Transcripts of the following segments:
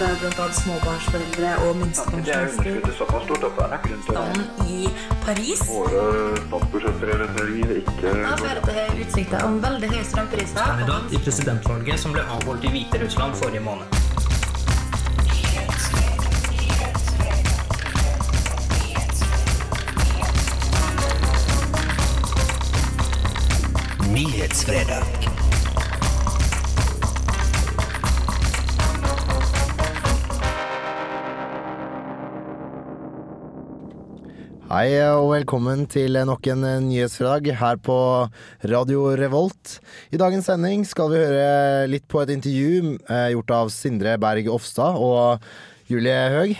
at eh, annet småbarnsforeldre og Det er minstepensjonister er i Paris Våre vil ikke da fører til utsikter om veldig høye strømpriser. kandidat i presidentvalget som ble avholdt i Hviterussland forrige måned. Nyhetsfredag. Hei og velkommen til nok en nyhetsfredag her på Radio Revolt. I dagens sending skal vi høre litt på et intervju eh, gjort av Sindre Berg Ofstad og Julie Høeg.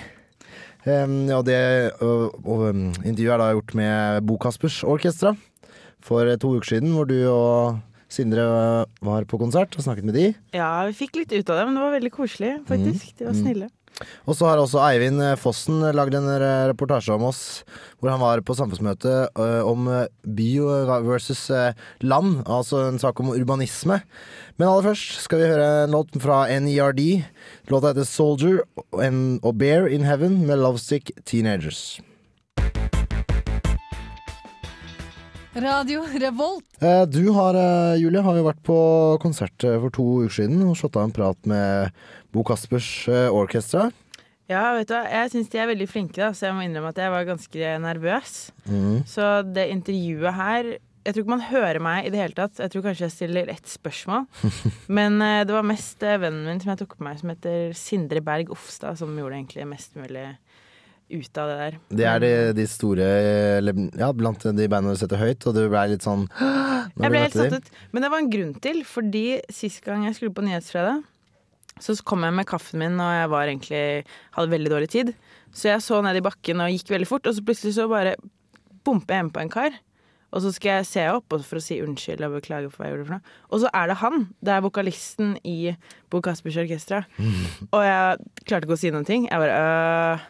Og det um, intervjuet er da gjort med Bo Kaspers Orkestra for to uker siden, hvor du og Sindre var på konsert og snakket med de. Ja, vi fikk litt ut av det, men det var veldig koselig, faktisk. De var snille. Og så har også Eivind Fossen lagd en eh, reportasje om oss, hvor han var på samfunnsmøte eh, om eh, by versus eh, land, altså en sak om urbanisme. Men aller først skal vi høre en låt fra NERD. Låta heter Soldier and- Bear in Heaven med Lovestick Teenagers. Radio Revolt. Eh, Du har, eh, Julie, har jo vært på konsert eh, for to uker siden og slått av en prat med Bo Kaspers Orchestra. Ja, vet du hva, jeg syns de er veldig flinke, da, så jeg må innrømme at jeg var ganske nervøs. Så det intervjuet her Jeg tror ikke man hører meg i det hele tatt. Jeg tror kanskje jeg stiller ett spørsmål. Men det var mest vennen min som jeg tok med meg, som heter Sindre Berg Ofstad, som gjorde egentlig mest mulig ut av det der. Det er de, de store Ja, blant de bandene du setter høyt, og du ble litt sånn Jeg ble helt satt ut. Men det var en grunn til, fordi sist gang jeg skulle på Nyhetsfredag, så kom jeg med kaffen min, og jeg var egentlig hadde veldig dårlig tid. Så jeg så ned i bakken og gikk veldig fort, og så plutselig så bare bomper jeg inn på en kar. Og så skal jeg se opp for å si unnskyld og beklage for hva jeg gjorde for noe. Og så er det han. Det er vokalisten i Bo Caspers Orkestra. Og jeg klarte ikke å si noen ting. Jeg bare øh,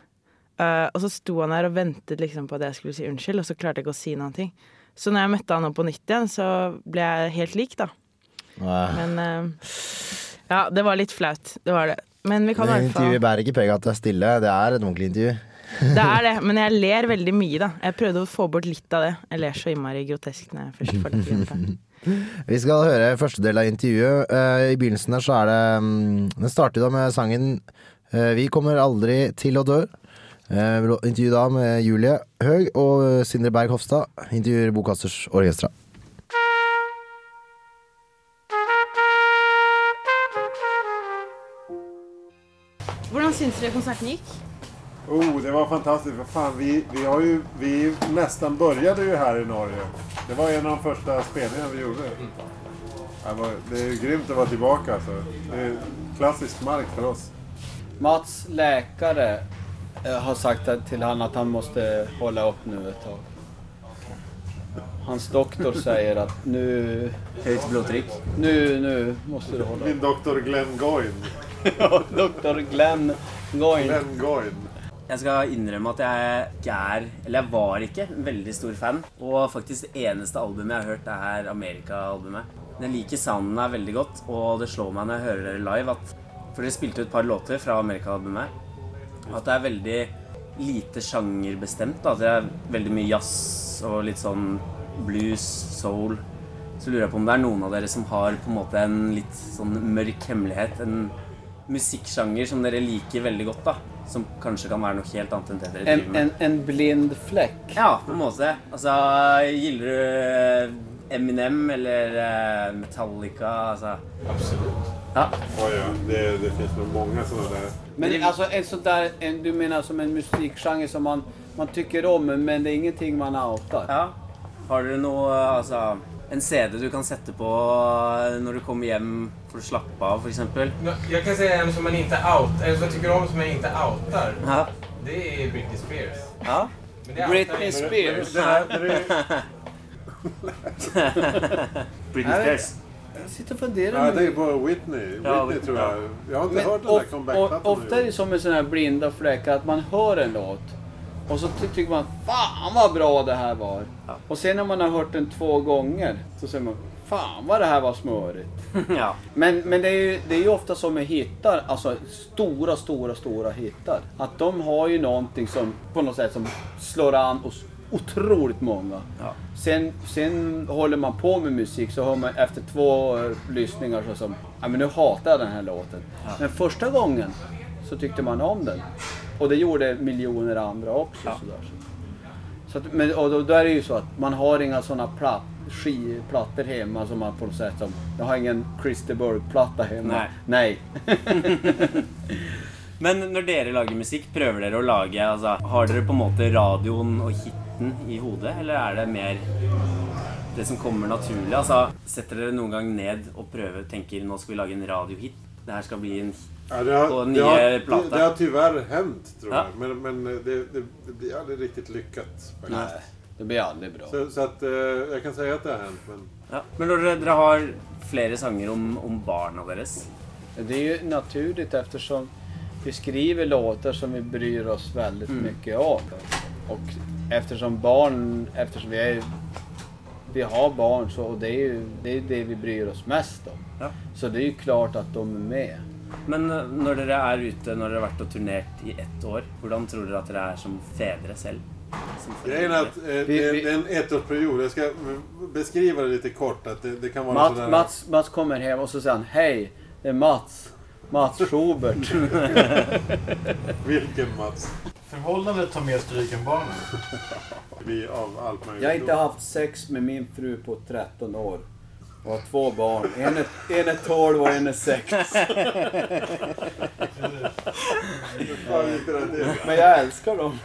øh, Og så sto han der og ventet liksom på at jeg skulle si unnskyld, og så klarte jeg ikke å si noen ting. Så når jeg møtte han opp på nytt igjen, så ble jeg helt lik, da. Wow. Men uh, ja, det var litt flaut. Det var det. Men vi kan i hvert hvert intervjuet fall bærer ikke preg av at det er stille. Det er et ordentlig intervju. Det er det, men jeg ler veldig mye, da. Jeg prøvde å få bort litt av det. Jeg ler så innmari grotesk når jeg først får det til. Vi skal høre første del av intervjuet. Eh, I begynnelsen der så er det mm, Den starter da med sangen 'Vi kommer aldri til å dø'. Eh, Intervju da med Julie Høeg og Sindre Berg Hofstad. Intervjuer Bokasters Orkestra. Hvordan syns dere konserten gikk? Oh, det var fantastisk. Fan, vi, vi, har ju, vi nästan började ju här i Norge. Det var en av de første spelningarna vi gjorde. Det, var, det är grymt å være tilbake. Alltså. Det är klassisk mark for oss. Mats läkare eh, har sagt til till han att han måste hålla upp nu ett tag. Hans doktor säger att nu... Høyt blodtrykk. Nu, nu måste du hålla upp. Min doktor Glenn Goyne. Ja, doktor Glenn Goyne. Glenn Goyne. Jeg skal innrømme at jeg ikke er, eller jeg var ikke, en veldig stor fan. Og faktisk det eneste albumet jeg har hørt, er Amerika-albumet. Men jeg liker sounden her veldig godt, og det slår meg når jeg hører dere live at For dere spilte jo et par låter fra Amerika-albumet. At det er veldig lite sjangerbestemt. At det er veldig mye jazz og litt sånn blues, soul. Så lurer jeg på om det er noen av dere som har på en måte en litt sånn mørk hemmelighet. En musikksjanger som dere liker veldig godt, da. Som kanskje kan være noe helt annet enn det dere driver med. en, en blind flekk? Ja, på en måte. Altså, gilder du Eminem eller eh, Metallica? Altså Absolut. Ja. Oj, ja. det, det finns nog många sådana där. Men alltså en sån där, en, du menar som en musikgenre som man, man tycker om men det är ingenting man outar? ja. Har dere noe Altså en CD du kan sette på når du kommer hjem for å slappe av, f.eks.? Jeg kan si en som man ikke out, en som tykker tycker om som man ikke outer. Ja. Det er Britney Spears. ja. Britney. Spears. Det här, det är, Britney Spears. Jag sitter och funderar. ja, det är bara Whitney. Whitney Ja, Whitney, tror jag. Jag har inte Men hört den där of, ofta är det som en sådana här blinda fläckar att man hör en låt Och så ty- tycker man, fan vad bra det här var. Ja. Och sen när man har hört den två gånger så säger man, fan vad det här var smörigt. ja. Men, men det, är ju, det är ju ofta som med hittar, alltså stora, stora, stora hittar. Att de har ju någonting som på något sätt som slår an hos otroligt många. Ja. Sen, sen håller man på med musik så har man efter två uh, lyssningar så som, ja men nu hatar jag den här låten. Men första gången så tyckte man om den. Och det gjorde miljoner andra också. Sådär. Så att, men, och då, då är det ju så att man har inga sådana platt, skivplattor hemma som man på något sätt som... Jag har ingen Christer Burg-platta hemma. Nej. Nej. Men når dere lager musikk, prøver dere å lage altså, Har dere på en måte radioen og hiten i hodet, eller er det mer det som kommer naturlig? Altså, Setter dere noen gang ned og prøver, tenker nå skal vi lage en radiohit? Det her skal bli en Ja, det, har, På det, nya har, det, har tyvärr hendt, tror Ja. jeg. Men, men det, det, det blir aldri riktig lykket. Nei, det blir aldri bra. Så, så at, eh, jag kan si at det har hendt, Men ja. Men når dere, dere har flere sanger om, om barna deres Det er jo naturlig, ettersom vi skriver låter som vi bryr oss veldig mm. mye om. Och eftersom barn, eftersom vi, är, vi har barn så och det är ju det, är det vi bryr oss mest om. Ja. Så det är ju klart att de är med. Men når dere er ute, når dere har vært og turnert i ett år, hvordan tror dere at dere er som fedre selv? Som grejen är att eh, det, är en ettårsperiod. Jag ska beskriva det lite kort. Att det, det kan vara Mats, sådär... Mats, Mats kommer hem och så säger han Hej, det är Mats. Mats Schubert. Vilken Mats? Förhållandet tar mer stryk än barnen. Vi av allt möjligt. Jag har inte haft sex med min fru på 13 år. Jag har två barn. En är, en är 12 och en är 6. Fan, inte det till. Men jag älskar dem.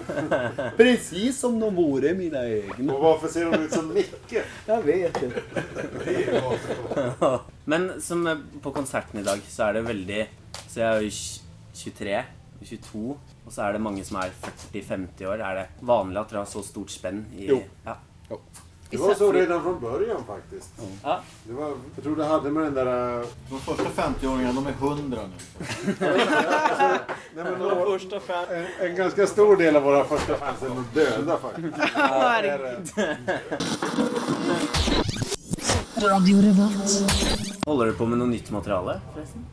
Precis som de vore mina egna. Och varför ser de ut som Micke? Jag vet inte. Men som på konserten i dag, så er det veldig Så jeg er jo 23, 22, og så er det mange som er 40-50 år. Er det vanlig at dere har så stort spenn i Jo. Ja. Det var så redan fra början faktisk. Ja. Det var, jag tror det hade med den där... De första 50-åringarna, de är 100 nu. Nej, men några, en, en ganska stor del av våra första fans är nå döda faktiskt. Ja, det är det. Holder du på med noe nytt materiale, forresten?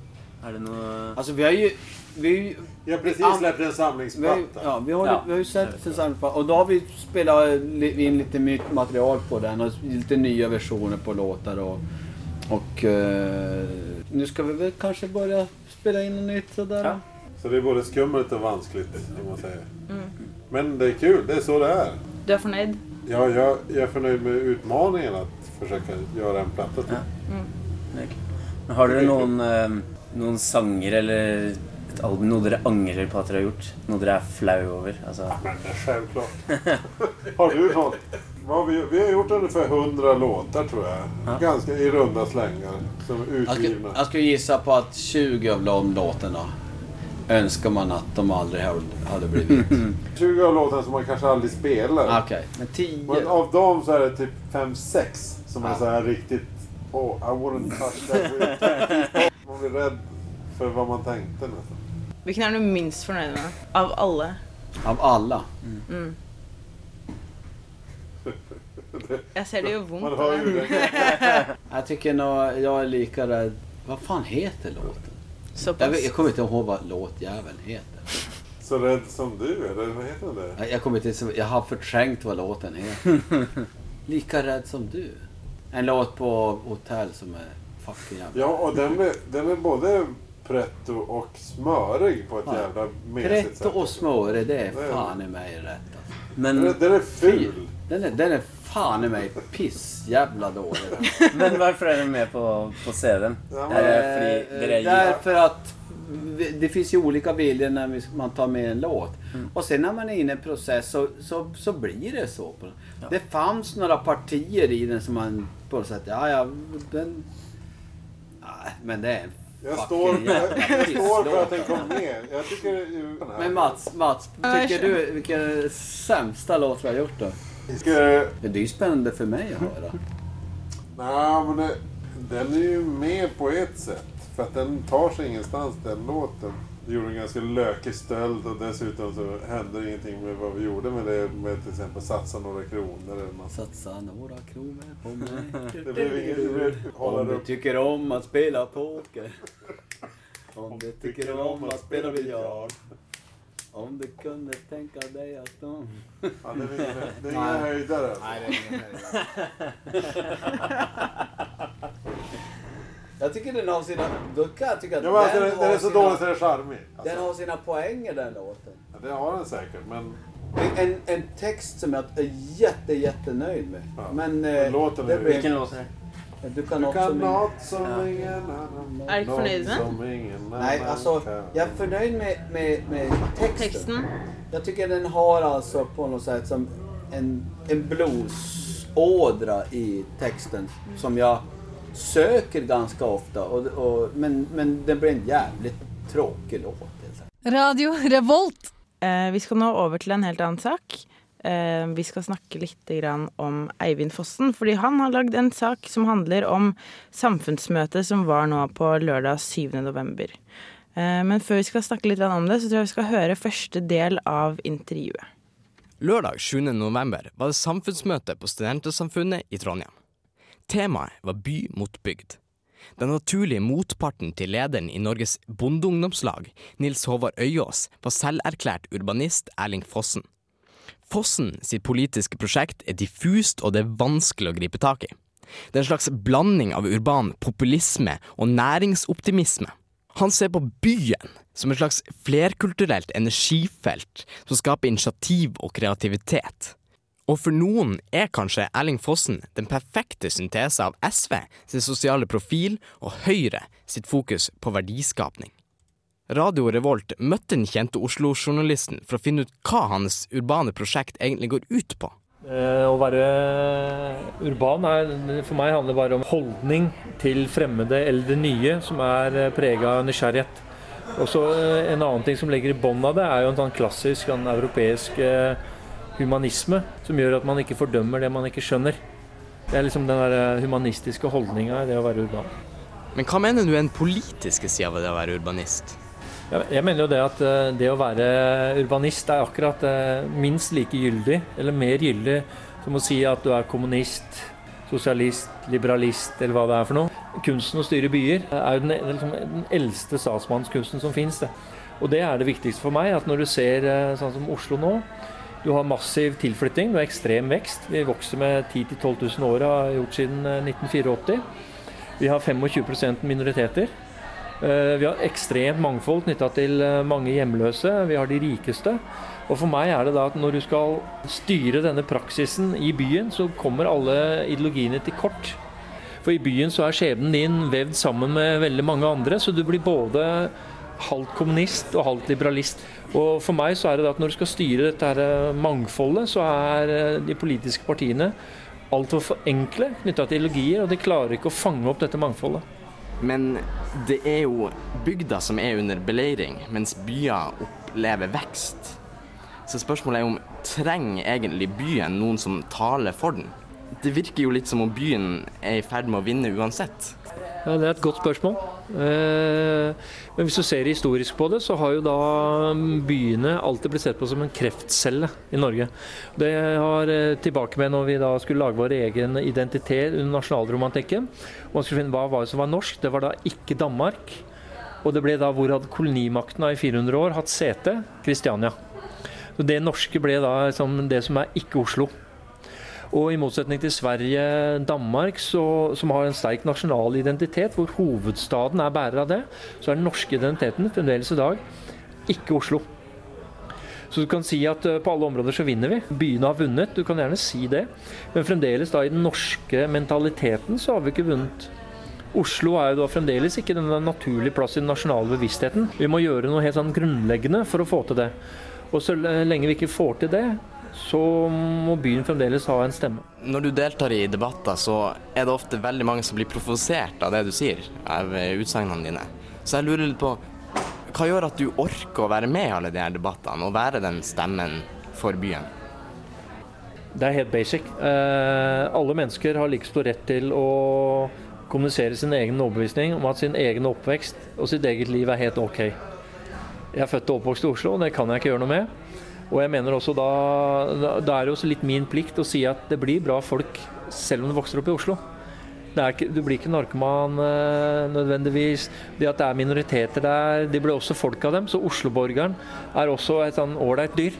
Er det noe Alltså vi har ju... Vi, har ju- Jag har precis släppt en samlingsplatta. ja, vi, har, Ja. vi har ju sett en samlingsplatta. och då har vi spelat in lite nytt material på den och lite nya versioner på låtar och, och uh, nu ska vi väl kanske börja spela in något nytt sådär. Ja. Så det är både skummelt och vanskligt, om man säger. Men det är kul, det är så det är. Du er fornøyd? Ja, jag, jag är förnöjd med utmaningen att försöka göra en platta till. Ja. Mm. Har dere någon, eh, noen sanger eller et album, noe dere angrer på at dere har gjort? Noe dere er flau over? Altså, Men det är självklart. har du sånt? Vi, vi har gjort ungefär 100 låtar tror jeg. Ja. Ganska i runda slängar. Som utgivna. jag skulle gissa på at 20 av de låtarna önskar man at de aldrig hadde hade blivit. 20 av låtarna som man kanskje aldri spelar. Okay. men 10... Men av dem så er det typ 5-6 som er Ja. så här riktigt... Oh, I wouldn't touch that Man blir redd for hva man tenkte nästan. Hvilken er du minst fornøyd med? Av alle? Av alla. Jeg ser det jo vondt. Jag tycker når jeg liker lika rädd. Vad fan heter låten? Jeg jag kommer ikke ihåg hva låtjäveln heter. Så redd som du är, eller hva heter det? Jeg, jeg, kommer inte, jeg har fortrengt hva låten heter. Lika redd som du. En låt på hotell som er fucking jävla... Ja, og den er, den er både pretto och smörig på ett Ja. jävla mesigt Pretto och smöre, det är faen fan i mig rätt alltså. Den är, men, den är Fy, ful. Den är, den är fan i mig piss jävla dålig. men hvorfor er du med på, på CD-en? Ja, men- Er Eh, Därför att det finns ju olika bilder när man tar med en låt. Och sen när man är inne i en process så, så, så blir det så. Ja. Det fanns några partier i den som man på något sätt, ja ja, den... Nej, men det är en Jag står, jag, jag står för att den kom med. Jag tycker. Men Mats, Mats, tycker du vilken är sämsta låt vi har gjort då? Ska, Det är ju spännande för mig att höra. nej, men det, den är ju med på ett sätt. För att den tar sig ingenstans, den låten. Gjorde en ganska lökig stöld och dessutom så hände ingenting med vad vi gjorde med det. Med till exempel satsa några kronor eller något. Satsa några kronor på mig. Det blev inget, det blev, Om du upp. tycker om att spela poker. Om du tycker om att spela biljard. Om du kunde tänka dig att de... Ja, det är ingen det är höjdare. alltså. Nej, det är ingen Jag tycker den har sina... Då kan jag tycka att Ja, men alltså, den, den är så sina, dålig så det är charmig. Den Alltså, har sina poänger den låten. ja, det har den säkert, men En, en text som jag är jätte, jättenöjd med. Ja. Men men Låten det är- blir... Vilken låt är det? Du kan du också... kan min- något som Ja. ingen annan. Är du något förnöjd med? som annan alltså kan. jag är förnöjd med, med, med texten. Texten. Jag tycker den har alltså på något sätt som en, en bluesådra i texten som jag söker ganska ofta. Och, och, men, men det blir en jävligt tråkig låt. Radio Revolt. Eh, vi skal nå over til en helt annen sak. Eh, vi skal snakke litt grann om Eivind Fossen, fordi han har lagd en sak som handler om samfunnsmøtet som var nå på lørdag 7. november. Eh, men før vi skal snakke litt grann om det, så tror jeg vi skal høre første del av intervjuet. Lørdag 7. november var det samfunnsmøte på Studentersamfunnet i Trondheim. Temaet var by mot bygd. Den naturlige motparten til lederen i Norges bondeungdomslag, Nils Håvard Øyås, var selverklært urbanist Erling Fossen. Fossen sitt politiske prosjekt er diffust og det er vanskelig å gripe tak i. Det er en slags blanding av urban populisme og næringsoptimisme. Han ser på byen som et slags flerkulturelt energifelt som skaper initiativ og kreativitet. Og for noen er kanskje Erling Fossen den perfekte syntese av SV sin sosiale profil og Høyre sitt fokus på verdiskapning. Radio Revolt møtte den kjente Oslo-journalisten for å finne ut hva hans urbane prosjekt egentlig går ut på. Eh, Å være urban er, for meg handler bare om holdning til fremmede eller det nye, som er prega av nysgjerrighet. Og så eh, En annen ting som ligger i bånn av det, er jo en sånn klassisk en europeisk eh, humanisme, som gjør at man ikke fordømmer det man ikke skjønner. Det er liksom den der eh, humanistiske holdninga i det å være urban. Men hva mener du er den politiske sida av det å være urbanist? Jeg, mener jo det at eh, det å være urbanist er akkurat eh, minst like gyldig, eller mer gyldig, som å si at du er kommunist, sosialist, liberalist, eller hva det er for noe. Kunsten å styre byer er jo den, liksom, den eldste statsmannskunsten som fins. Og det er det viktigste for meg, at når du ser sånn som Oslo nå, du har massiv tilflytting, du har ekstrem vekst. Vi vokser med 10 000-12 000 år, har gjort siden eh, 1984. Vi har 25% minoriteter. Eh, Vi har ekstremt mangfold knytta til eh, mange hjemløse. Vi har de rikeste. Og for meg er det da at når du skal styre denne praksisen i byen, så kommer alle ideologiene til kort. For i byen så er skjebnen din vevd sammen med veldig mange andre, så du blir både halvt kommunist og halvt liberalist. Og for meg så er det at når du skal styre dette her eh, mangfoldet, så er eh, de politiske partiene altfor for enkle knytta til ideologier, og de klarer ikke å fange opp dette mangfoldet. Men det er jo bygda som er under beleiring, mens byer opplever vekst. Så spørsmålet er om trenger egentlig byen noen som taler for den? Det virker jo litt som om byen er i ferd med å vinne uansett. Ja, Det er et godt spørsmål. Eh, Men hvis du ser historisk på det, så har jo da byene alltid blitt sett på som en kreftcelle i Norge. Det har eh, tilbake med når vi da skulle lage vår egen identitet under nasjonalromantikken. Man skulle finne hva var det som var norsk. Det var da ikke Danmark. Og det ble da hvor hadde kolonimakten i 400 år hatt sete? Kristiania. Så det norske ble da som det som er ikke Oslo. Og i motsetning til Sverige, Danmark, så, som har en sterk nasjonal identitet, hvor hovedstaden er bærer av det, så er den norske identiteten fremdeles i dag ikke Oslo. Så du kan si at eh, på alle områder så vinner vi. Byene har vunnet, du kan gjerne si det. Men fremdeles da i den norske mentaliteten så har vi ikke vunnet. Oslo er jo da fremdeles ikke den naturlige plass i den nasjonale bevisstheten. Vi må gjøre noe helt sånn grunnleggende for å få til det. Og så lenge vi ikke får til det, så må byen fremdeles ha en stemme. Når du deltar i debatter, så er det ofte veldig mange som blir provosert av det du sier, av eh, utsagnene dine. Så jeg lurer litt på hva gjør at du orker å være med i alle de her debattene og være den stemmen for byen? Det er helt basic. Eh, alle mennesker har like stor rett til å kommunisere sin egen overbevisning om at sin egen oppvekst og sitt eget liv er helt ok. Jeg er født og oppvokst i Oslo, og det kan jeg ikke gjøre noe med. Og jeg mener også da, da, er det også litt min plikt å si at det blir bra folk selv om du vokser opp i Oslo. Ikke, du blir ikke narkoman eh, nødvendigvis. Det at det er minoriteter der, de blir også folk av dem. Så Osloborgeren er også et sånn ålreit dyr.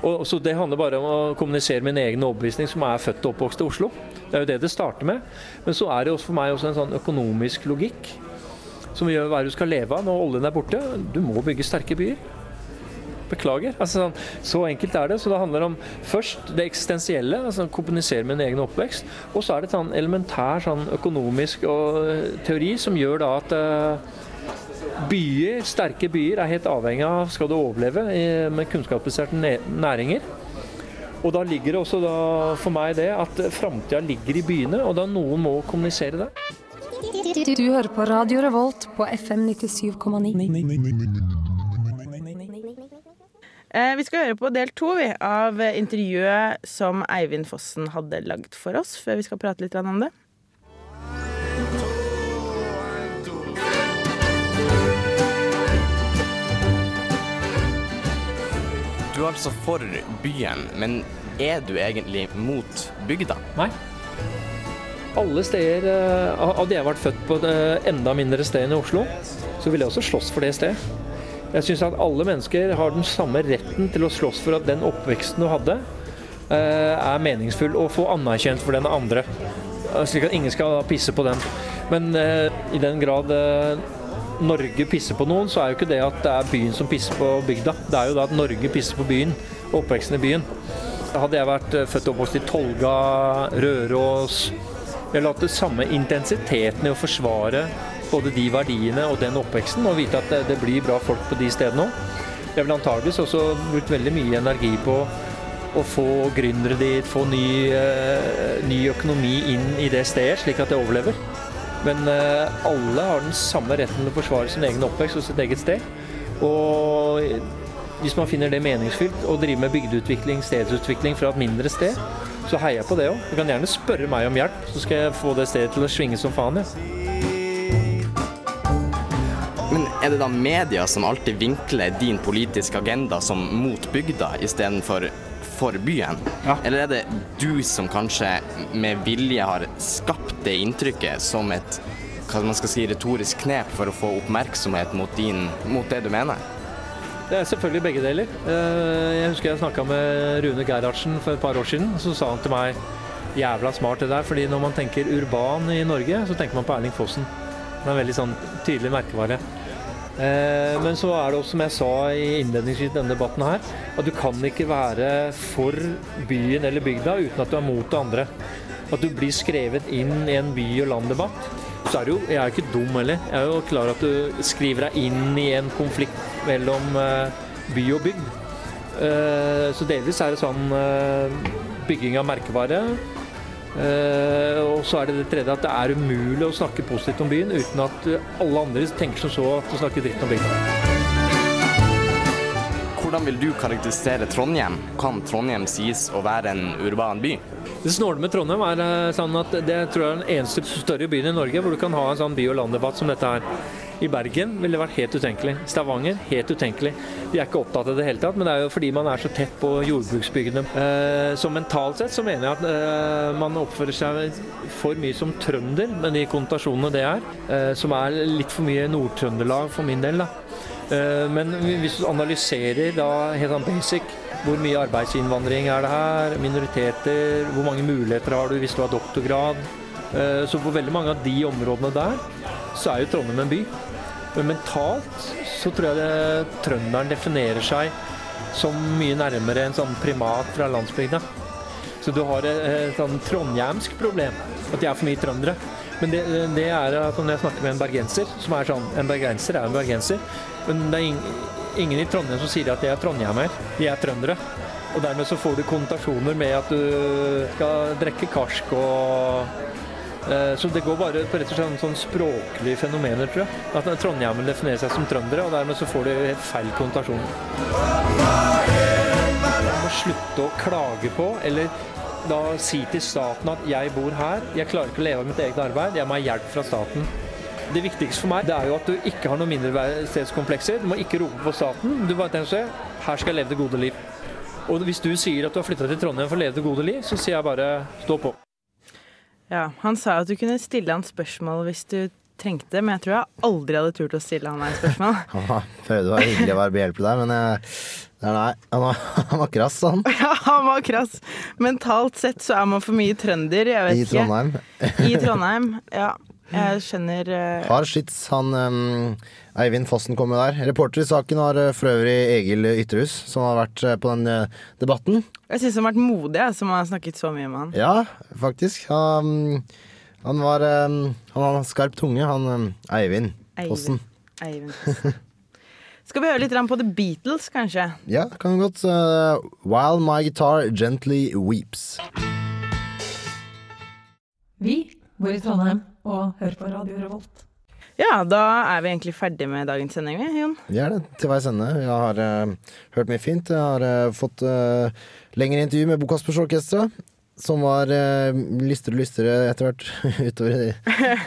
Og, så Det handler bare om å kommunisere min egen overbevisning, som er født og oppvokst i Oslo. Det er jo det det starter med. Men så er det også for meg også en sånn økonomisk logikk som gjør hva du skal leve av når oljen er borte. Du må bygge sterke byer. Beklager. Altså, sånn, så enkelt er det. Så det handler om først det eksistensielle, altså kommunisere med en egen oppvekst. Og så er det sånn elementær sånn økonomisk og, teori som gjør da at uh, byer, sterke byer er helt avhengig av skal du overleve med kunnskapsbaserte næringer. Og da ligger det også da, for meg det at framtida ligger i byene, og da noen må kommunisere det. Du hører på Radio Revolt på FM 97,9. Eh, vi skal høre på del to av intervjuet som Eivind Fossen hadde lagd for oss, før vi skal prate litt om det. Du er altså for byen, men er du egentlig mot bygda? Nei. Alle steder eh, Hadde jeg vært født på et enda mindre sted enn i Oslo, så ville jeg også slåss for det stedet. Jeg syns at alle mennesker har den samme retten til å slåss for at den oppveksten du hadde, eh, er meningsfull og få anerkjent for den andre. Eh, slik at ingen skal pisse på den. Men i den grad Norge pisser på noen, så er jo ikke det at det er byen som pisser på bygda. Det er jo da at Norge pisser på byen, oppveksten i byen. Hadde jeg vært født og oppvokst i Tolga, Røros Jeg har hatt det samme intensiteten i å forsvare både de verdiene og den oppveksten, og vite at det, det blir bra folk på de stedene òg. Jeg vil antageligvis også brukt veldig mye energi på å få gründere dit, få ny, eh, ny, økonomi inn i det stedet, slik at det overlever. Men eh, alle har den samme retten til å forsvare sin egen oppvekst og sitt eget sted. Og hvis man finner det meningsfylt å drive med bygdeutvikling, stedsutvikling fra et mindre sted, så heier jeg på det òg. Du kan gjerne spørre meg om hjelp, så skal jeg få det stedet til å svinge som faen. Ja. Men er det da media som alltid vinkler din politiske agenda som mot bygda istedenfor for byen? Ja. Eller er det du som kanskje med vilje har skapt det inntrykket som et hva man skal si, retorisk knep for å få oppmerksomhet mot, din, mot det du mener? Det er selvfølgelig begge deler. Eh, jeg husker jeg snakka med Rune Gerhardsen for et par år siden. Så sa han til meg jævla smart det der, fordi når man tenker urban i Norge, så tenker man på Erling Fossen. Det er en veldig sånn tydelig merkevare. Eh, men så er det også, som jeg sa i innledningsvis denne debatten her, at du kan ikke være for byen eller bygda uten at du er mot det andre. At du blir skrevet inn i en by- og landdebatt. Så er det jo, jeg er jo ikke dum heller. Jeg er jo klar at du skriver deg inn i en konflikt mellom eh, by og bygd. Eh, så delvis er det sånn bygging av merkevare. Og så er det det tredje at det er umulig å snakke positivt om byen uten at alle andre tenker som så at du snakker dritt om bygda. Hvordan vil du karakterisere Trondheim? Kan Trondheim sies å være en urban by? Det snåle med Trondheim er eh, sånn at det tror jeg er den eneste større byen i Norge hvor du kan ha en sånn by- og landdebatt som dette her. I Bergen ville det vært helt utenkelig. Stavanger helt utenkelig. De er ikke opptatt av det hele tatt, men det er jo fordi man er så tett på jordbruksbygdene. Eh, så mentalt sett så mener jeg at eh, man oppfører seg for mye som trønder, med de konnotasjonene det er. Som er litt for mye Nord-Trøndelag for min del, da. Eh, men hvis du analyserer da helt sånn basic hvor mye arbeidsinnvandring er det her, minoriteter, hvor mange muligheter har du hvis du har doktorgrad. Eh, så på veldig mange av de områdene der, så er jo Trondheim en by. Men mentalt så tror jeg det, trønderen definerer seg som mye nærmere en sånn primat fra landsbygda. Så du har et, et sånn trondhjemsk problem, at de er for mye trøndere. Men det, det, er når jeg snakker med en bergenser, som er sånn En bergenser er en bergenser, men det er ingen, ingen i Trondheim som sier at de er trondhjemmer. De er trøndere. Og dermed så får du konnotasjoner med at du skal drikke karsk og Eh, så det går bare på rett og slett sånn språklige fenomener, tror jeg. At Trondheimen definerer seg som trøndere, og dermed så får de helt feil konnotasjon. Man må slutte å klage på, eller da si til staten at 'jeg bor her, jeg klarer ikke å leve av mitt eget arbeid, jeg må ha hjelp fra staten'. Det viktigste for meg det er jo at du ikke har noen mindreverdighetskomplekser. Du må ikke rope på staten. Du bare tenker seg, her skal jeg leve det gode liv. Og hvis du sier at du har flytta til Trondheim for å leve det gode liv, så sier jeg bare stå på. Ja, Han sa at du kunne stille han spørsmål hvis du trengte, men jeg tror jeg aldri hadde turt å stille han et spørsmål. Han prøvde å være hyggelig å være behjelpelig der, men jeg, nei, nei, han var, han var krass, han. Ja, han var krass. Mentalt sett så er man for mye trønder, jeg vet I ikke. Trondheim. I Trondheim, ja. Jeg skjønner uh... Har skyts han um, Eivind Fossen kommet der. Reporter i saken var uh, for øvrig Egil Ytterhus, som har vært uh, på den uh, debatten. Jeg syns han har vært modig, som har snakket så mye med han. Ja, faktisk. Han, han var um, Han har skarp tunge, han um, Eivind Fossen. Eivind. Skal vi høre litt på The Beatles, kanskje? Ja, kan vi godt. Uh, While my guitar gently weeps. Vi bor i Trondheim og hører på Radio Revolt. Ja, da er vi egentlig ferdig med dagens sending, vi, Jon. Vi er det til veis ende. Jeg har uh, hørt mye fint. Jeg har uh, fått uh, lengre intervju med Bokaspers Orkestra. Som var uh, lystere og lystere etter hvert utover i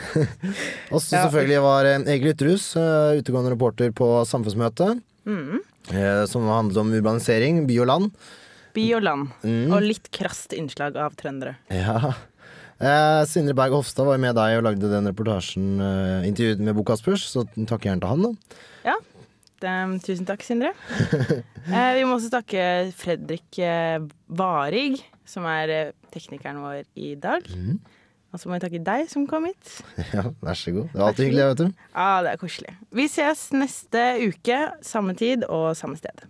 Og så Ja. selvfølgelig var uh, Egil Ytterhus, uh, utegående reporter på Samfunnsmøtet. Mm. uh, som handlet om urbanisering, by og land. By og land. Mm. Og litt krast innslag av trøndere. Ja. Eh, Sindre Berg Hofstad var med deg og lagde den reportasjen, eh, intervjuet med Bo Kaspers, så takk gjerne til han, da. Ja. Det, tusen takk, Sindre. eh, vi må også takke Fredrik eh, Varig, som er teknikeren vår i dag. Mhm. Og så må vi takke deg som kom hit. Ja, vær så god. Det er alltid hyggelig, vet du. Ja, det er koselig. Vi ses neste uke, samme tid og samme sted.